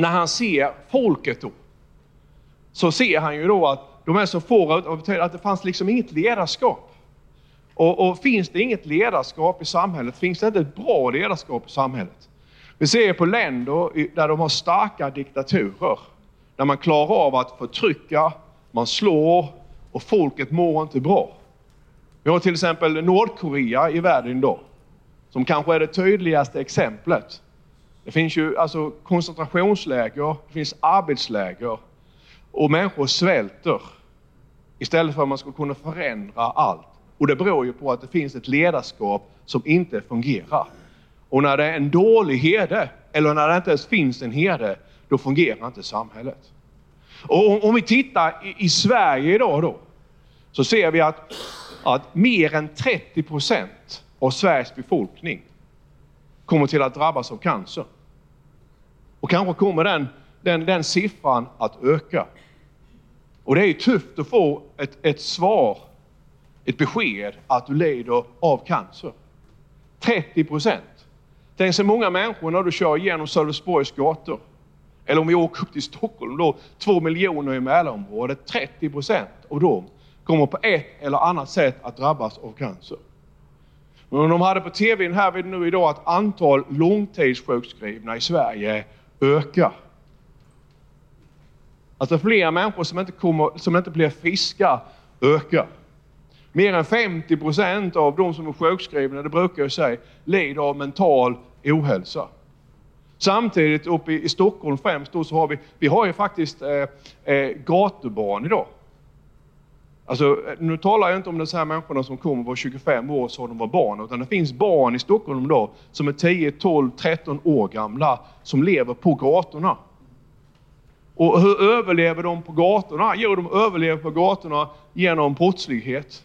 när han ser folket då, så ser han ju då att de är så få, betyder att det fanns liksom inget ledarskap. Och, och, finns det inget ledarskap i samhället, finns det inte ett bra ledarskap i samhället. Vi ser på länder där de har starka diktaturer, där man klarar av att förtrycka, man slår och folket mår inte bra. Vi har till exempel Nordkorea i världen idag, som kanske är det tydligaste exemplet. Det finns ju alltså koncentrationsläger, det finns arbetsläger och människor svälter istället för att man ska kunna förändra allt. Och det beror ju på att det finns ett ledarskap som inte fungerar. Och när det är en dålig herde, eller när det inte ens finns en herde, då fungerar inte samhället. Och om vi tittar i, Sverige idag då, så ser vi att, att mer än 30 procent av Sveriges befolkning kommer till att drabbas av cancer. Och kanske kommer den, den, den siffran att öka. Och det är tufft att få ett, ett svar, ett besked att du lider av cancer. 30 procent. Tänk så många människor när du kör igenom Sölvesborgs gator. Eller om vi åker upp till Stockholm då, två miljoner i Mälarområdet. 30 procent av dem kommer på ett eller annat sätt att drabbas av cancer. Men de hade på TV här nu idag att antal långtidssjukskrivna i Sverige ökar. Alltså fler människor som inte, kommer, som inte blir friska ökar. Mer än 50 procent av de som är sjukskrivna, det brukar jag säga, lider av mental ohälsa. Samtidigt uppe i, Stockholm främst då så har vi, vi har ju faktiskt eh, eh, gatubarn idag. Alltså, nu talar jag inte om de här människorna som kommer var 25 år så de var barn, utan det finns barn i Stockholm idag som är 10, 12, 13 år gamla som lever på gatorna. Och hur överlever de på gatorna? Jo, de överlever på gatorna genom brottslighet,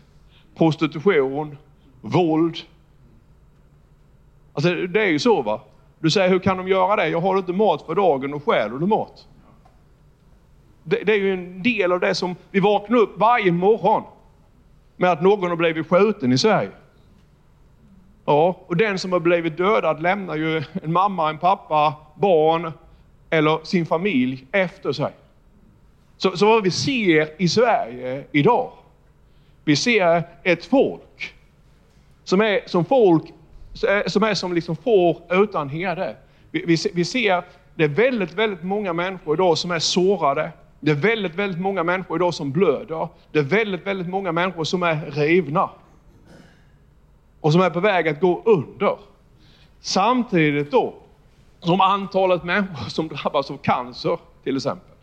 prostitution, våld. Alltså det är ju så va. Du säger, hur kan de göra det? Jag har inte mat för dagen och stjäl du mat? Det, det, är ju en del av det som vi vaknar upp varje morgon med att någon har blivit skjuten i Sverige. Ja, och den som har blivit dödad lämnar ju en mamma, en pappa, barn eller sin familj efter sig. Så, så vad vi ser i Sverige idag, vi ser ett folk som är som folk som är som liksom får utan herde. Vi, vi, vi ser det är väldigt, väldigt många människor idag som är sårade. Det är väldigt, väldigt många människor idag som blöder. Det är väldigt, väldigt många människor som är rivna. Och som är på väg att gå under. Samtidigt då som antalet människor som drabbas av cancer till exempel.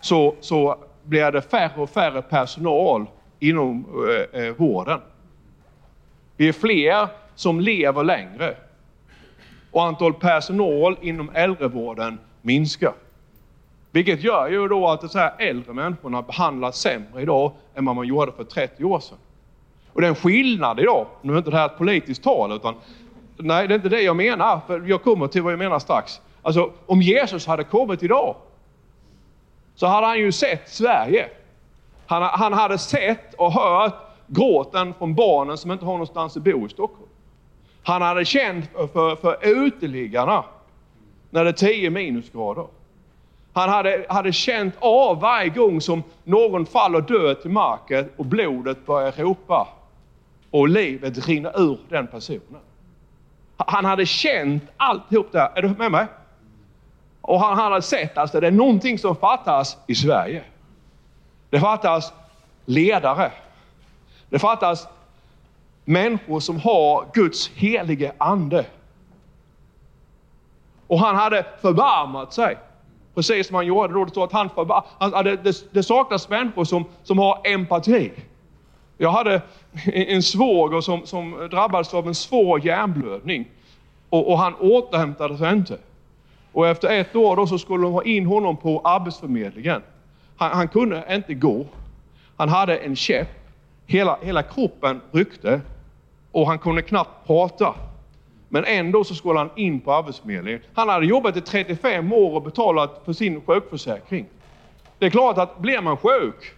Så, så blir det färre och färre personal inom eh, eh vården. Vi är fler som lever längre. Och antal personal inom äldrevården minskar. Vilket gör ju då att de här äldre människorna behandlas sämre idag än vad man gjorde för 30 år sedan. Och det är en skillnad idag. Nu är inte det här ett politiskt tal, utan nej, det är inte det jag menar. För jag kommer till vad jag menar strax. Alltså, om Jesus hade kommit idag, så hade han ju sett Sverige. Han, han hade sett och hört gråten från barnen som inte har någonstans att bo i Stockholm. Han hade känt för, för uteliggarna när det är 10 minusgrader. Han hade, hade känt av varje gång som någon faller död till marken och blodet börjar ropa och livet rinner ur den personen. Han hade känt alltihop det. Är du med mig? Och han hade sett att det är någonting som fattas i Sverige. Det fattas ledare. Det fattas människor som har Guds helige ande. Och han hade förbarmat sig. Precis som han gjorde då. Det står att han förbar, det, det saknas människor som, som har empati. Jag hade en svåger som, som drabbades av en svår hjärnblödning. Och, och, han återhämtade sig inte. Och efter ett år då så skulle de ha in honom på Arbetsförmedlingen. Han, han kunde inte gå. Han hade en käpp. Hela, hela kroppen ryckte och han kunde knappt prata. Men ändå så skulle han in på Arbetsförmedlingen. Han hade jobbat i 35 år och betalat för sin sjukförsäkring. Det är klart att blir man sjuk,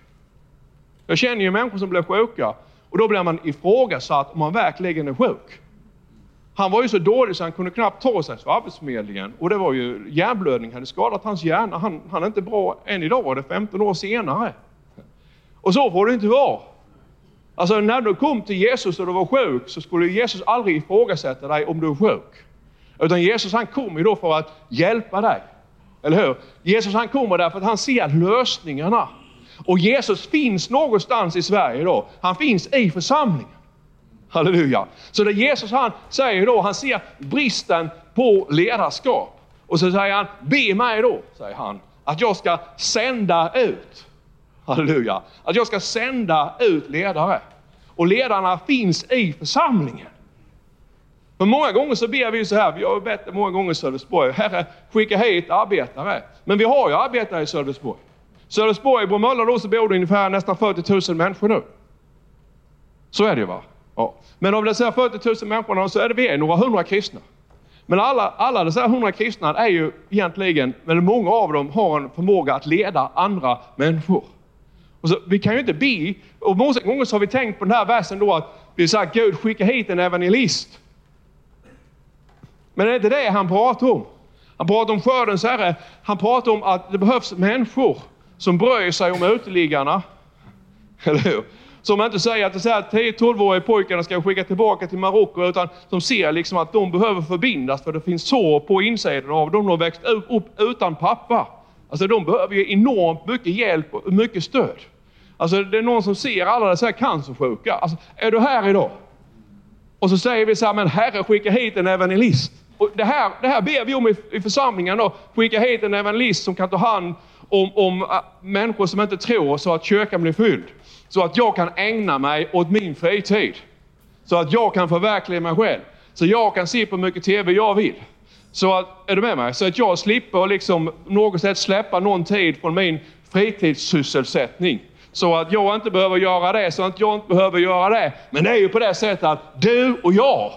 jag känner ju människor som blir sjuka och då blir man ifrågasatt om man verkligen är sjuk. Han var ju så dålig så han kunde knappt ta sig till Arbetsförmedlingen. Och det var ju hjärnblödning hade skadat hans hjärna. Han, han är inte bra än idag, det är 15 år senare. Och så får det inte vara. Alltså när du kom till Jesus och du var sjuk så skulle Jesus aldrig ifrågasätta dig om du är sjuk. Utan Jesus han kom ju då för att hjälpa dig. Eller hur? Jesus han kommer därför att han ser lösningarna. Och Jesus finns någonstans i Sverige då. Han finns i församlingen. Halleluja. Så det Jesus han säger då, han ser bristen på ledarskap. Och så säger han, be mig då, säger han, att jag ska sända ut. Halleluja. Att jag ska sända ut ledare. Och ledarna finns i församlingen. Men många gånger så ber vi så här, vi har bett många gånger i Sölvesborg, Herre skicka hit arbetare. Men vi har ju arbetare i Sölvesborg. Sölvesborg, i Bromölla då så bor det ungefär nästan 40 000 människor nu. Så är det ju va? Ja. Men av dessa 40 000 människorna så är det vi är några hundra kristna. Men alla, alla dessa hundra kristna är ju egentligen, men många av dem har en förmåga att leda andra människor. Och så, vi kan ju inte be, och många gånger så har vi tänkt på den här versen då att vi säger Gud skicka hit en evangelist. Men det är inte det han pratar om. Han pratar om skördens herre. Han pratar om att det behövs människor som bryr sig om uteliggarna. Eller hur? Som inte säger att de 10-12-åriga pojkarna ska skicka tillbaka till Marocko, utan som ser liksom att de behöver förbindas för det finns sår på insidan av dem. De har växt upp utan pappa. Alltså de behöver ju enormt mycket hjälp och mycket stöd. Alltså det är någon som ser alla dessa cancersjuka. Alltså, är du här idag? Och så säger vi så här, men Herre skicka hit en evangelist. Och det, här, det här ber vi om i, i församlingen. Då. Skicka hit en evangelist som kan ta hand om, om uh, människor som inte tror så att kyrkan blir fylld. Så att jag kan ägna mig åt min fritid. Så att jag kan förverkliga mig själv. Så jag kan se på mycket TV jag vill. Så att, är du med mig? Så att jag slipper liksom något sätt släppa någon tid från min fritidssysselsättning. Så att jag inte behöver göra det, så att jag inte behöver göra det. Men det är ju på det sättet att du och jag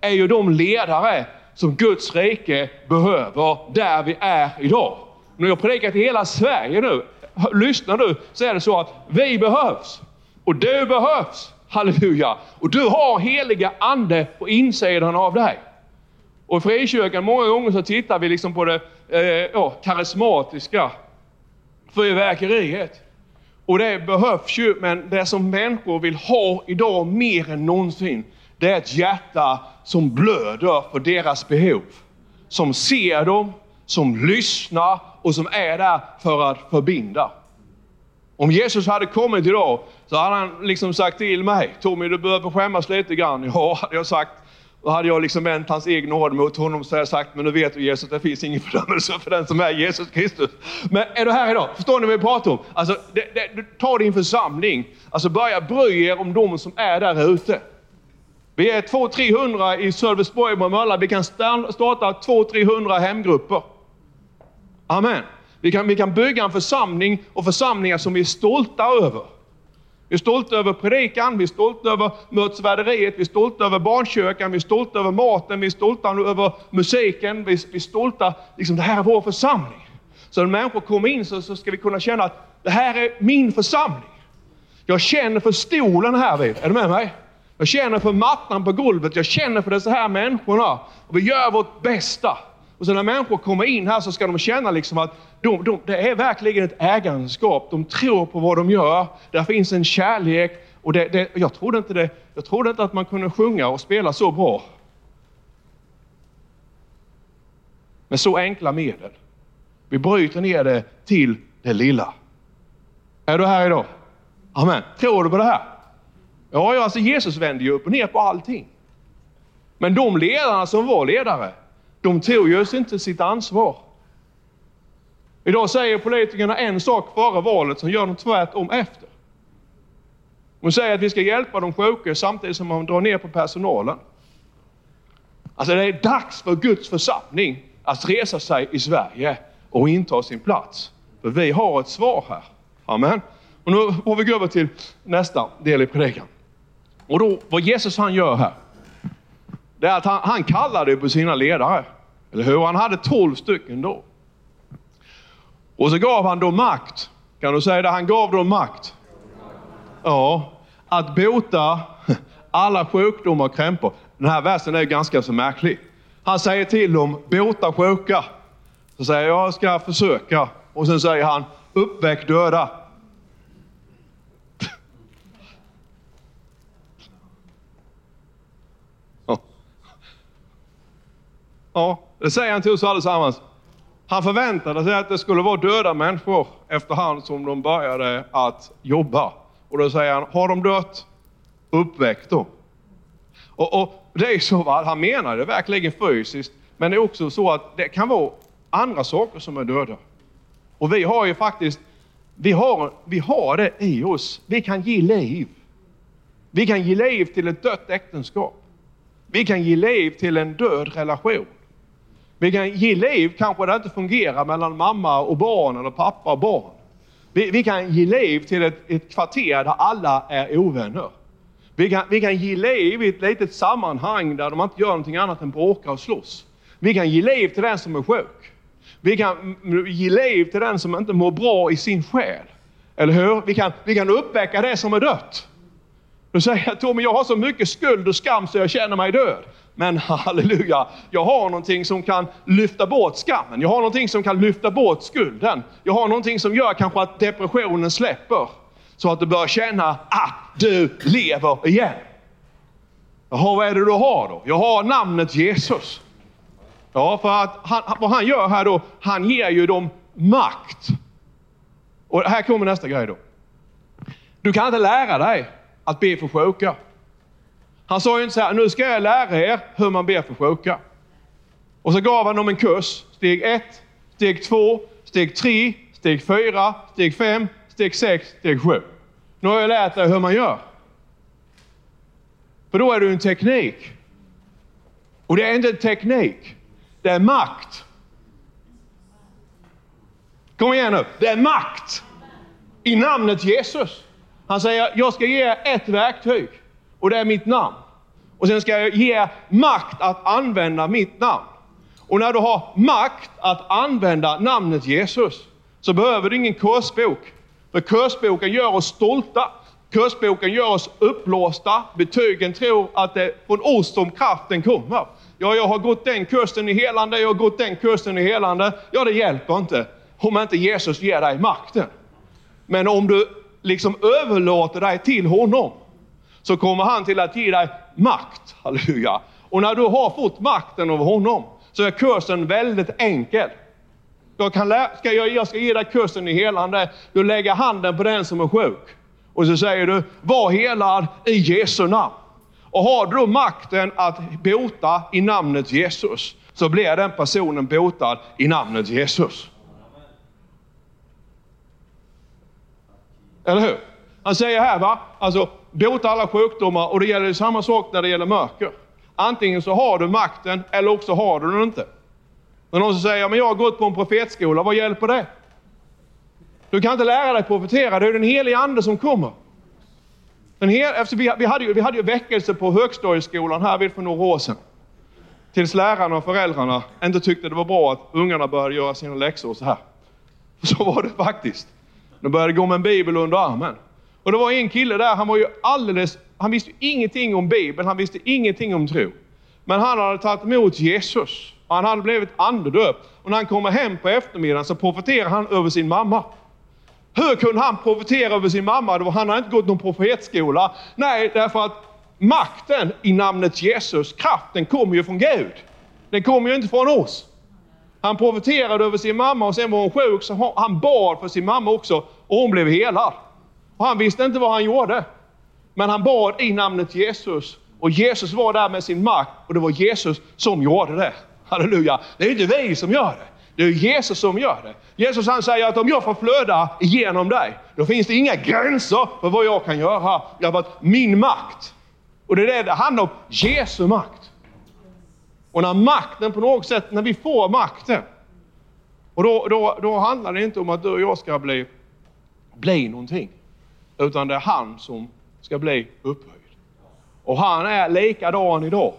är ju de ledare som Guds rike behöver där vi är idag. När jag predikar till hela Sverige nu, Lyssnar du så är det så att vi behövs. Och du behövs. Halleluja! Och du har heliga ande på insidan av dig. Och i frikyrkan, många gånger så tittar vi liksom på det eh, ja, karismatiska fyrverkeriet. Och det behövs ju, men det som människor vill ha idag mer än någonsin, det är ett hjärta som blöder för deras behov. Som ser dem, som lyssnar och som är där för att förbinda. Om Jesus hade kommit idag så hade han liksom sagt till mig, Tommy du behöver skämmas lite grann. Ja, hade jag sagt. Då hade jag liksom vänt hans egen ord mot honom och sagt, men nu vet du Jesus, det finns ingen fördömelse för den som är Jesus Kristus. Men är du här idag? Förstår ni vad vi pratar om? Alltså, det, det, ta din församling, alltså börja bry er om de som är där ute. Vi är 200-300 i Sölvesborg och Bromölla. Vi kan starta 200-300 hemgrupper. Amen. Vi kan, vi kan bygga en församling och församlingar som vi är stolta över. Vi är stolta över predikan, vi är stolta över mötesvärderiet, vi är stolta över barnkyrkan, vi är stolta över maten, vi är stolta över musiken, vi är, vi är stolta, liksom det här är vår församling. Så när människor kommer in så, så ska vi kunna känna att det här är min församling. Jag känner för stolen här vid, är du med mig? Jag känner för mattan på golvet, jag känner för dessa här människorna. Och vi gör vårt bästa. Och så när människor kommer in här så ska de känna liksom att de, de, det är verkligen ett ägandeskap. De tror på vad de gör. Där finns en kärlek. Och det, det, jag, trodde inte det, jag trodde inte att man kunde sjunga och spela så bra. Med så enkla medel. Vi bryter ner det till det lilla. Är du här idag? Amen. Tror du på det här? Ja, alltså Jesus vände ju upp och ner på allting. Men de ledarna som var ledare, de tog just inte sitt ansvar. Idag säger politikerna en sak före valet, som gör de tvärtom efter. De säger att vi ska hjälpa de sjuka samtidigt som man drar ner på personalen. Alltså det är dags för Guds församling att resa sig i Sverige och inta sin plats. För vi har ett svar här. Amen. Och nu får vi gå över till nästa del i predikan. Och då, vad Jesus han gör här, det är att han, han det på sina ledare. Eller hur? Han hade tolv stycken då. Och så gav han dem makt. Kan du säga det? Han gav dem makt. Ja, att bota alla sjukdomar och krämpor. Den här versen är ganska så märklig. Han säger till dem, bota sjuka. Så säger jag, jag ska försöka. Och sen säger han, uppväck döda. Ja, det säger han till oss allesammans. Han förväntade sig att det skulle vara döda människor efterhand som de började att jobba. Och då säger han, har de dött? Uppväck dem. Och, och, det är så, va? han menar det verkligen fysiskt, men det är också så att det kan vara andra saker som är döda. Och vi har ju faktiskt, vi har, vi har det i oss. Vi kan ge liv. Vi kan ge liv till ett dött äktenskap. Vi kan ge liv till en död relation. Vi kan ge liv kanske det inte fungerar mellan mamma och barn eller pappa och barn. Vi, vi kan ge liv till ett, ett kvarter där alla är ovänner. Vi kan, vi kan ge liv i ett litet sammanhang där de inte gör någonting annat än bråka och slåss. Vi kan ge liv till den som är sjuk. Vi kan ge liv till den som inte mår bra i sin själ. Eller hur? Vi kan, vi kan uppväcka det som är dött. Då säger jag Tommy, jag har så mycket skuld och skam så jag känner mig död. Men halleluja, jag har någonting som kan lyfta bort skammen. Jag har någonting som kan lyfta bort skulden. Jag har någonting som gör kanske att depressionen släpper. Så att du börjar känna att du lever igen. Jaha, vad är det du har då? Jag har namnet Jesus. Ja, för att han, vad han gör här då, han ger ju dem makt. Och här kommer nästa grej då. Du kan inte lära dig att be för sjuka. Han sa ju inte så här, nu ska jag lära er hur man ber för sjuka. Och så gav han dem en kurs. Steg 1, steg 2, steg 3, steg 4, steg 5, steg 6, steg 7. Nu har jag lärt dig hur man gör. För då är det en teknik. Och det är inte en teknik, det är makt. Kom igen nu, det är makt. I namnet Jesus. Han säger, jag ska ge er ett verktyg och det är mitt namn. Och sen ska jag ge er makt att använda mitt namn. Och när du har makt att använda namnet Jesus så behöver du ingen kursbok. För kursboken gör oss stolta. Kursboken gör oss uppblåsta. Betygen tror att det är från oss som kraften kommer. Ja, jag har gått den kursen i helande, jag har gått den kursen i helande. Ja, det hjälper inte om inte Jesus ger dig makten. Men om du liksom överlåter dig till honom så kommer han till att ge dig makt. Halleluja. Och när du har fått makten av honom så är kursen väldigt enkel. Jag, kan ska jag, jag ska ge dig kursen i helande. Du lägger handen på den som är sjuk. Och så säger du, var helad i Jesu namn. Och har du makten att bota i namnet Jesus, så blir den personen botad i namnet Jesus. Eller hur? Han säger här, va? alltså bota alla sjukdomar och det gäller samma sak när det gäller mörker. Antingen så har du makten eller också har du den inte. När någon som säger, men jag har gått på en profetskola, vad hjälper det? Du kan inte lära dig profetera, det är den helige Ande som kommer. Den hel, alltså, vi, vi, hade ju, vi hade ju väckelse på högstadieskolan här för några år sedan. Tills lärarna och föräldrarna inte tyckte det var bra att ungarna började göra sina läxor så här. Så var det faktiskt. De började gå med en bibel under armen. Och det var en kille där, han var ju alldeles, han visste ingenting om bibeln, han visste ingenting om tro. Men han hade tagit emot Jesus. Och han hade blivit andedöpt. Och när han kommer hem på eftermiddagen så profeterar han över sin mamma. Hur kunde han profetera över sin mamma? Han hade inte gått någon profetskola. Nej, därför att makten i namnet Jesus, kraften kommer ju från Gud. Den kommer ju inte från oss. Han profeterade över sin mamma och sen var hon sjuk, så han bad för sin mamma också och hon blev helad. Och han visste inte vad han gjorde. Men han bad i namnet Jesus och Jesus var där med sin makt och det var Jesus som gjorde det. Halleluja! Det är inte vi som gör det. Det är Jesus som gör det. Jesus han säger att om jag får flöda igenom dig, då finns det inga gränser för vad jag kan göra. Därför att min makt, och det är det det handlar om, Jesu makt. Och när makten på något sätt, när vi får makten, och då, då, då handlar det inte om att du och jag ska bli, bli någonting. Utan det är han som ska bli upphöjd. Och han är likadan idag.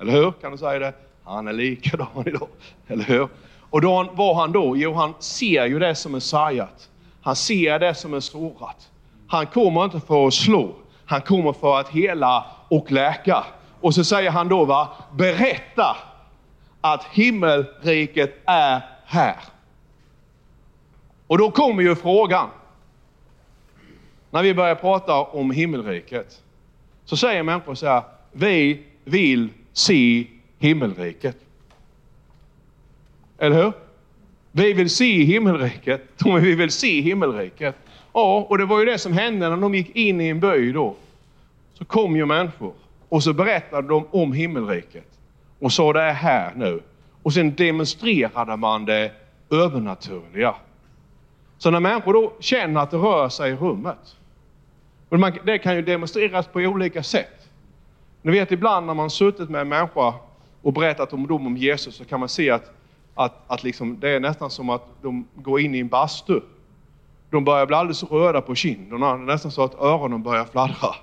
Eller hur? Kan du säga det? Han är likadan idag. Eller hur? Och då var han då? Jo, han ser ju det som är sargat. Han ser det som är sårat. Han kommer inte för att slå. Han kommer för att hela och läka. Och så säger han då, va, berätta att himmelriket är här. Och då kommer ju frågan. När vi börjar prata om himmelriket så säger människor så här, vi vill se himmelriket. Eller hur? Vi vill se himmelriket. Vi vill se himmelriket. Ja, och det var ju det som hände när de gick in i en by då. Så kom ju människor och så berättade de om himmelriket och sa det är här nu. Och sen demonstrerade man det övernaturliga. Så när människor då känner att det rör sig i rummet. Och man, det kan ju demonstreras på olika sätt. Ni vet ibland när man suttit med en människa och berättat om dem om Jesus så kan man se att, att, att liksom, det är nästan som att de går in i en bastu. De börjar bli alldeles röda på kinderna, nästan så att öronen börjar fladdra.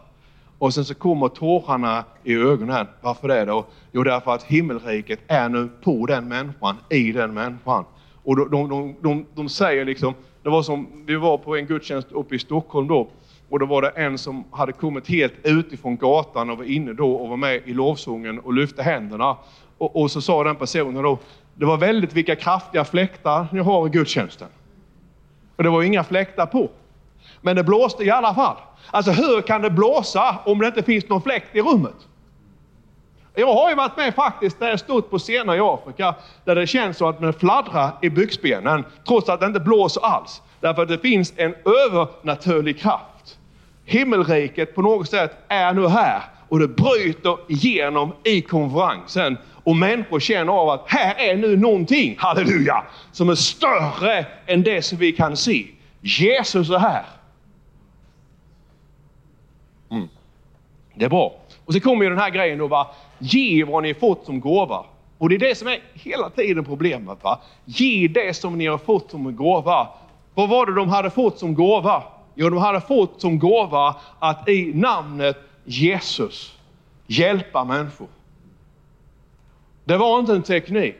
Och sen så kommer tårarna i ögonen. Varför det då? Jo, därför att himmelriket är nu på den människan, i den människan. Och de, de, de, de, säger liksom, det var som, vi var på en gudstjänst uppe i Stockholm då, och då var det en som hade kommit helt utifrån gatan och var inne då och var med i lovsången och lyfte händerna. Och, och så sa den personen då, det var väldigt vilka kraftiga fläktar ni har i gudstjänsten. Och det var inga fläktar på. Men det blåste i alla fall. Alltså hur kan det blåsa om det inte finns någon fläkt i rummet? Jag har ju varit med faktiskt där jag stått på scener i Afrika där det känns som att det fladdrar i byxbenen trots att det inte blåser alls. Därför att det finns en övernaturlig kraft. Himmelriket på något sätt är nu här och det bryter igenom i konferensen. Och människor känner av att här är nu någonting, halleluja, som är större än det som vi kan se. Jesus är här. Det är bra. Och så kommer ju den här grejen då, va? ge vad ni fått som gåva. Och det är det som är hela tiden problemet. Va? Ge det som ni har fått som en gåva. Vad var det de hade fått som gåva? Jo, de hade fått som gåva att i namnet Jesus hjälpa människor. Det var inte en teknik.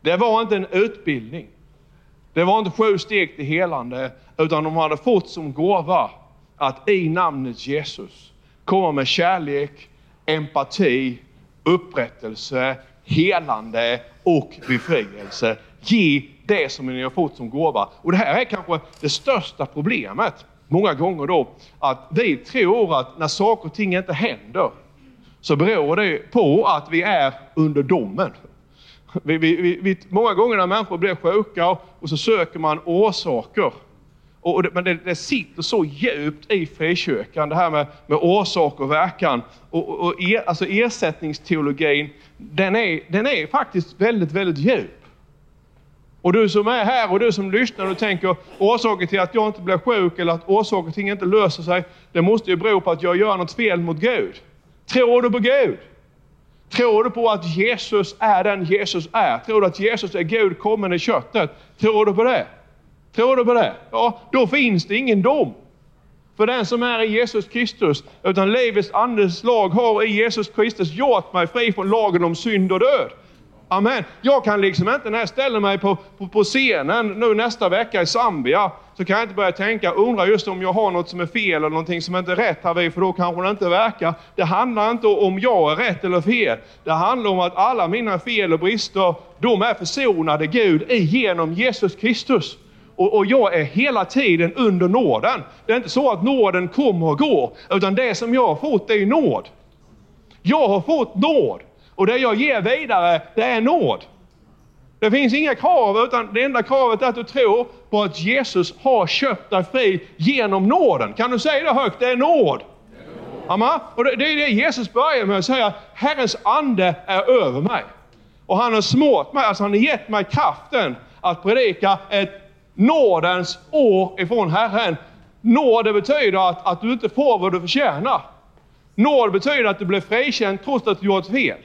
Det var inte en utbildning. Det var inte sju steg till helande, utan de hade fått som gåva att i namnet Jesus komma med kärlek, empati, upprättelse, helande och befrielse. Ge det som ni har fått som gåva. Och det här är kanske det största problemet många gånger då, att vi tror att när saker och ting inte händer, så beror det på att vi är under domen. Vi, vi, vi, många gånger när människor blir sjuka och så söker man orsaker och det, men det, det, sitter så djupt i frikyrkan, det här med, med orsak och verkan. Och, och, och er, alltså ersättningsteologin, den är, den är faktiskt väldigt, väldigt djup. Och du som är här och du som lyssnar och tänker orsaken till att jag inte blir sjuk eller att orsaken till att inte löser sig, det måste ju bero på att jag gör något fel mot Gud. Tror du på Gud? Tror du på att Jesus är den Jesus är? Tror du att Jesus är Gud kommen i köttet? Tror du på det? Tror du på det? Ja, då finns det ingen dom för den som är i Jesus Kristus. Utan livets andes lag har i Jesus Kristus gjort mig fri från lagen om synd och död. Amen. Jag kan liksom inte när jag ställer mig på, på, på, scenen nu nästa vecka i Zambia, så kan jag inte börja tänka, undra just om jag har något som är fel eller någonting som inte är rätt här vid, för då kanske det inte verkar. Det handlar inte om jag är rätt eller fel. Det handlar om att alla mina fel och brister, de är försonade Gud genom Jesus Kristus. Och, och, jag är hela tiden under nåden. Det är inte så att nåden kommer och går, utan det som jag har fått är nåd. Jag har fått nåd och det jag ger vidare, det är nåd. Det finns inga krav, utan det enda kravet är att du tror på att Jesus har köpt dig fri genom nåden. Kan du säga det högt? Det är nåd. Amen. Och det, det är det Jesus börjar med att säga, Herrens ande är över mig. Och han har smort mig, alltså han har gett mig kraften att predika ett nådens år ifrån Herren. Nåd det betyder att, att du inte får vad du förtjänar. Nåd betyder att du blir frikänd trots att du gjort fel.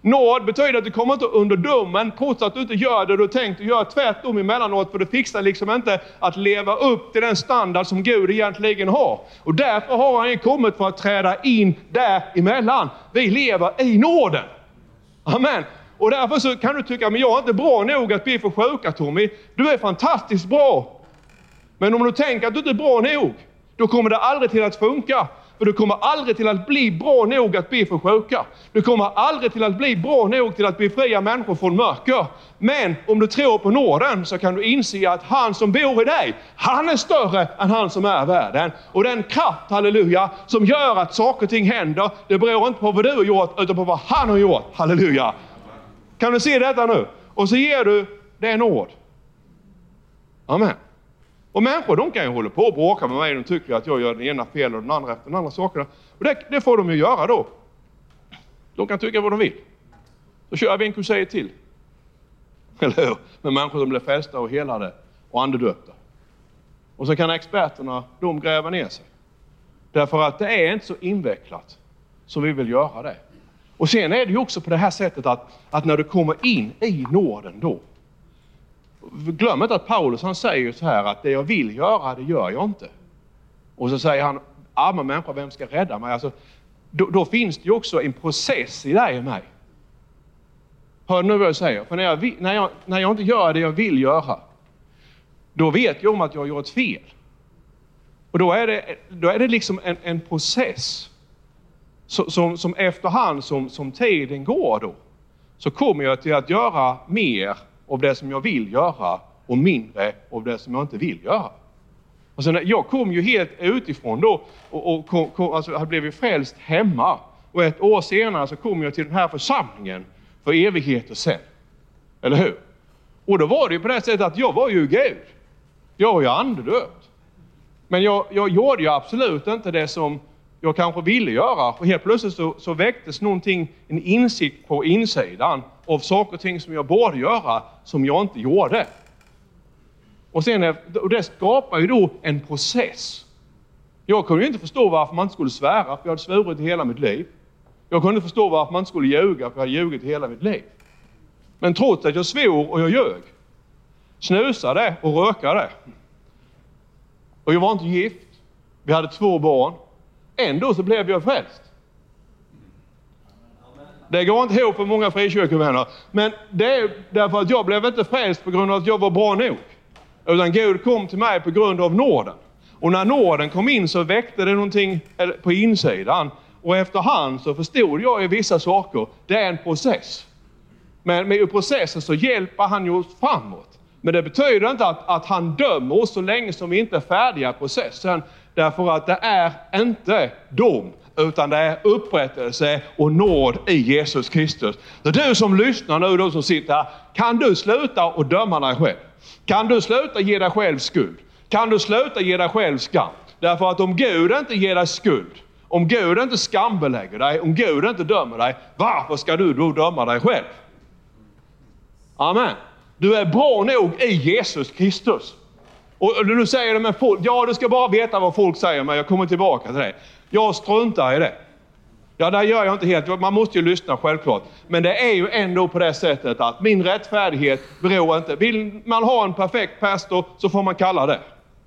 Nåd betyder att du kommer inte under domen trots att du inte gör det du tänkt. Du gör tvärtom emellanåt för du fixar liksom inte att leva upp till den standard som Gud egentligen har. Och därför har han kommit för att träda in däremellan. Vi lever i nåden. Amen. Och därför så kan du tycka, men jag är inte bra nog att be för sjuka Tommy. Du är fantastiskt bra. Men om du tänker att du inte är bra nog, då kommer det aldrig till att funka. För du kommer aldrig till att bli bra nog att be för sjuka. Du kommer aldrig till att bli bra nog till att befria människor från mörker. Men om du tror på nåden så kan du inse att han som bor i dig, han är större än han som är världen. Och den kraft, halleluja, som gör att saker och ting händer, det beror inte på vad du har gjort, utan på vad han har gjort. Halleluja! Kan du se detta nu? Och så ger du det nåd. Amen. Och människor de kan ju hålla på och bråka med mig. De tycker att jag gör den ena fel och den andra efter den andra sakerna. Och det, det får de ju göra då. De kan tycka vad de vill. Så kör vi en kursej till. Eller hur? Med människor som blir fästa, och helade och andedöpta. Och så kan experterna, de gräva ner sig. Därför att det är inte så invecklat som vi vill göra det. Och sen är det ju också på det här sättet att, att när du kommer in i Norden, då. Glöm inte att Paulus han säger så här att det jag vill göra, det gör jag inte. Och så säger han, arma människa, vem ska rädda mig? Alltså, då, då finns det ju också en process i dig och mig. Hör nu vad jag säger? För när jag, när, jag, när jag inte gör det jag vill göra, då vet jag om att jag har gjort fel. Och då är det, då är det liksom en, en process som, som efterhand som, som tiden går då, så kommer jag till att göra mer av det som jag vill göra och mindre av det som jag inte vill göra. Och sen, jag kom ju helt utifrån då och, och kom, kom, alltså, blev ju frälst hemma. Och ett år senare så kom jag till den här församlingen för evigheter sen. Eller hur? Och då var det ju på det sättet att jag var ju Gud. Jag var ju andedöpt. Men jag, jag gjorde ju absolut inte det som jag kanske ville göra. Och helt plötsligt så, så väcktes någonting, en insikt på insidan av saker och ting som jag borde göra, som jag inte gjorde. Och, sen, och det skapar ju då en process. Jag kunde inte förstå varför man inte skulle svära, för jag hade svurit i hela mitt liv. Jag kunde inte förstå varför man inte skulle ljuga, för jag hade ljugit i hela mitt liv. Men trots att jag svor och jag ljög, snusade och rökade, och jag var inte gift, vi hade två barn, Ändå så blev jag frälst. Det går inte ihop för många frikyrkovänner. Men det är därför att jag blev inte frälst på grund av att jag var bra nog. Utan Gud kom till mig på grund av nåden. Och när nåden kom in så väckte det någonting eh, på insidan. Och efterhand så förstod jag ju vissa saker. Det är en process. Men med processen så hjälper han ju oss framåt. Men det betyder inte att, att han dömer oss så länge som vi inte är färdiga i processen. Därför att det är inte dom, utan det är upprättelse och nåd i Jesus Kristus. Så du som lyssnar nu, du som sitter här, kan du sluta och döma dig själv? Kan du sluta ge dig själv skuld? Kan du sluta ge dig själv skam? Därför att om Gud inte ger dig skuld, om Gud inte skambelägger dig, om Gud inte dömer dig, varför ska du då döma dig själv? Amen. Du är bra nog i Jesus Kristus. Och nu säger de med folk, ja du ska bara veta vad folk säger, men jag kommer tillbaka till det. Jag struntar i det. Ja, det gör jag inte helt. Man måste ju lyssna självklart. Men det är ju ändå på det sättet att min rättfärdighet beror inte... Vill man ha en perfekt pastor så får man kalla det.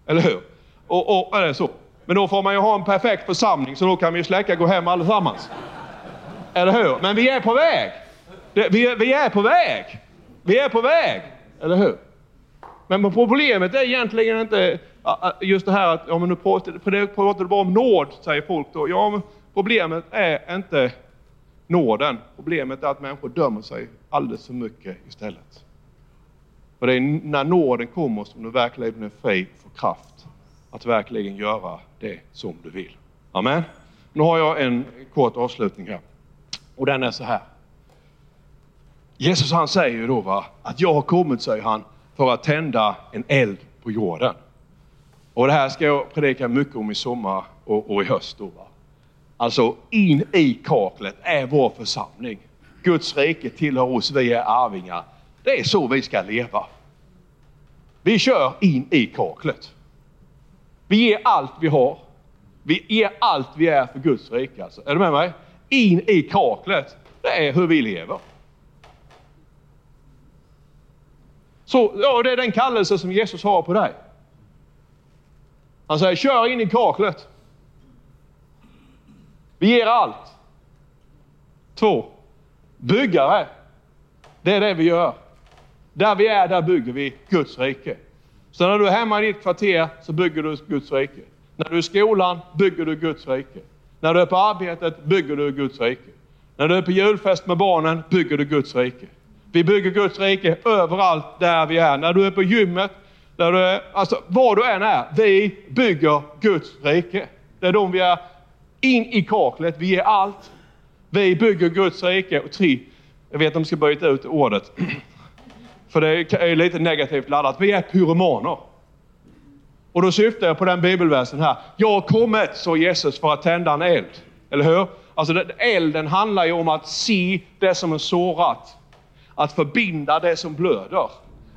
Eller hur? Och, och, eller så. Men då får man ju ha en perfekt församling så då kan vi ju släcka och gå hem allesammans. Eller hur? Men vi är på väg. Vi, vi är på väg. Vi är på väg. Eller hur? Men problemet är egentligen inte just det här att, ja men nu pratar, pratar du bara om nåd, säger folk då. Ja, men problemet är inte nåden. Problemet är att människor dömer sig alldeles för mycket istället. Och det är när nåden kommer som du verkligen är fri och får kraft att verkligen göra det som du vill. Amen. Nu har jag en kort avslutning här. Och den är så här. Jesus han säger ju då va, att jag har kommit, säger han, för att tända en eld på jorden. Och det här ska jag predika mycket om i sommar och, och i höst. Då, va? Alltså in i kaklet är vår församling. Guds rike tillhör oss, vi är arvingar. Det är så vi ska leva. Vi kör in i kaklet. Vi ger allt vi har. Vi ger allt vi är för Guds rike. Alltså. Är du med mig? In i kaklet. Det är hur vi lever. Så, ja, det är den kallelse som Jesus har på dig. Han säger, kör in i kaklet. Vi ger allt. Två, byggare. Det är det vi gör. Där vi är, där bygger vi Guds rike. Så när du är hemma i ditt kvarter så bygger du Guds rike. När du är i skolan bygger du Guds rike. När du är på arbetet bygger du Guds rike. När du är på julfest med barnen bygger du Guds rike. Vi bygger Guds rike överallt där vi är. När du är på gymmet, där du är, alltså var du än är. Vi bygger Guds rike. Det är de vi är in i kaklet. Vi är allt. Vi bygger Guds rike. Och tre, jag vet att de ska byta ut ordet. För det är lite negativt laddat. Vi är pyromaner. Och då syftar jag på den bibelversen här. Jag har kommit, sa Jesus, för att tända en eld. Eller hur? Alltså elden handlar ju om att se det som är sårat. Att förbinda det som blöder.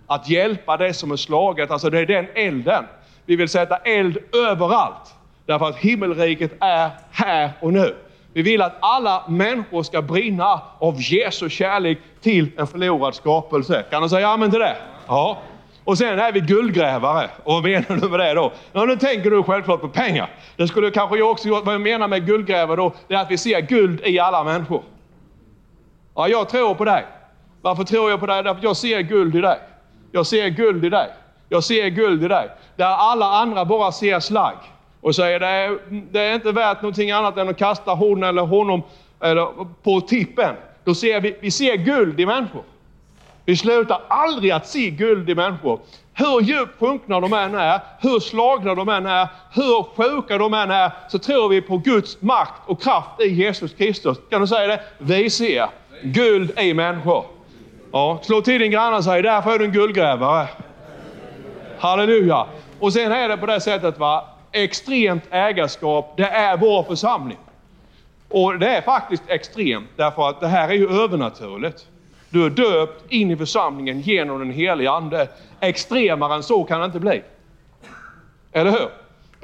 Att hjälpa det som är slaget. Alltså det är den elden. Vi vill sätta eld överallt. Därför att himmelriket är här och nu. Vi vill att alla människor ska brinna av Jesu kärlek till en förlorad skapelse. Kan du säga amen till det? Ja. Och sen är vi guldgrävare. Och vad menar du med det då? Ja, nu tänker du självklart på pengar. Det skulle kanske jag också gjort. Vad jag menar med guldgrävare då, det är att vi ser guld i alla människor. Ja, jag tror på dig. Varför tror jag på dig? Därför att jag ser guld i dig. Jag ser guld i dig. Jag ser guld i dig. Där alla andra bara ser slagg och säger det är, det är inte värt någonting annat än att kasta hon eller honom eller, på tippen. Då ser vi, vi ser guld i människor. Vi slutar aldrig att se guld i människor. Hur djupt sjunkna de än är, hur slagna de än är, hur sjuka de än är, så tror vi på Guds makt och kraft i Jesus Kristus. Kan du säga det? Vi ser guld i människor. Ja, slå till din granne och säg, därför är du en guldgrävare. Halleluja! Och sen är det på det sättet, va? extremt ägarskap, det är vår församling. Och det är faktiskt extremt, därför att det här är ju övernaturligt. Du är döpt in i församlingen genom den helige Ande. Extremare än så kan det inte bli. Eller hur?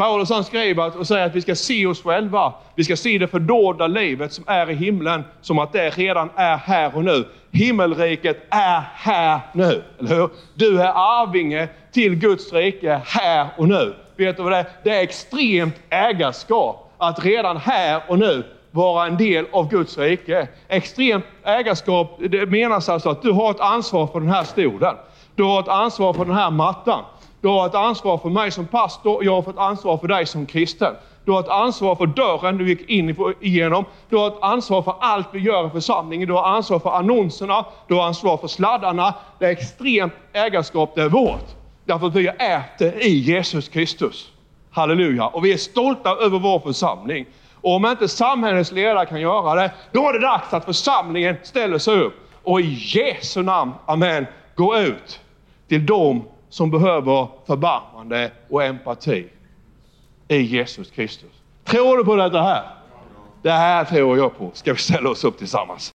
Paulus han skriver och säger att vi ska se oss själva. Vi ska se det fördolda livet som är i himlen som att det redan är här och nu. Himmelriket är här nu, eller hur? Du är arvinge till Guds rike här och nu. Vet du vad det är? Det är extremt ägarskap att redan här och nu vara en del av Guds rike. Extremt ägarskap, det menas alltså att du har ett ansvar för den här stolen. Du har ett ansvar för den här mattan. Du har ett ansvar för mig som pastor, jag har ett ansvar för dig som kristen. Du har ett ansvar för dörren du gick in igenom. Du har ett ansvar för allt vi gör i församlingen. Du har ansvar för annonserna, du har ansvar för sladdarna. Det är extremt ägarskap, det är vårt. Därför att vi äter i Jesus Kristus. Halleluja! Och vi är stolta över vår församling. Och om inte samhällets ledare kan göra det, då är det dags att församlingen ställer sig upp och i Jesu namn, Amen, gå ut till dem som behöver förbarmande och empati i Jesus Kristus. Tror du på detta här? Det här tror jag på. Ska vi ställa oss upp tillsammans?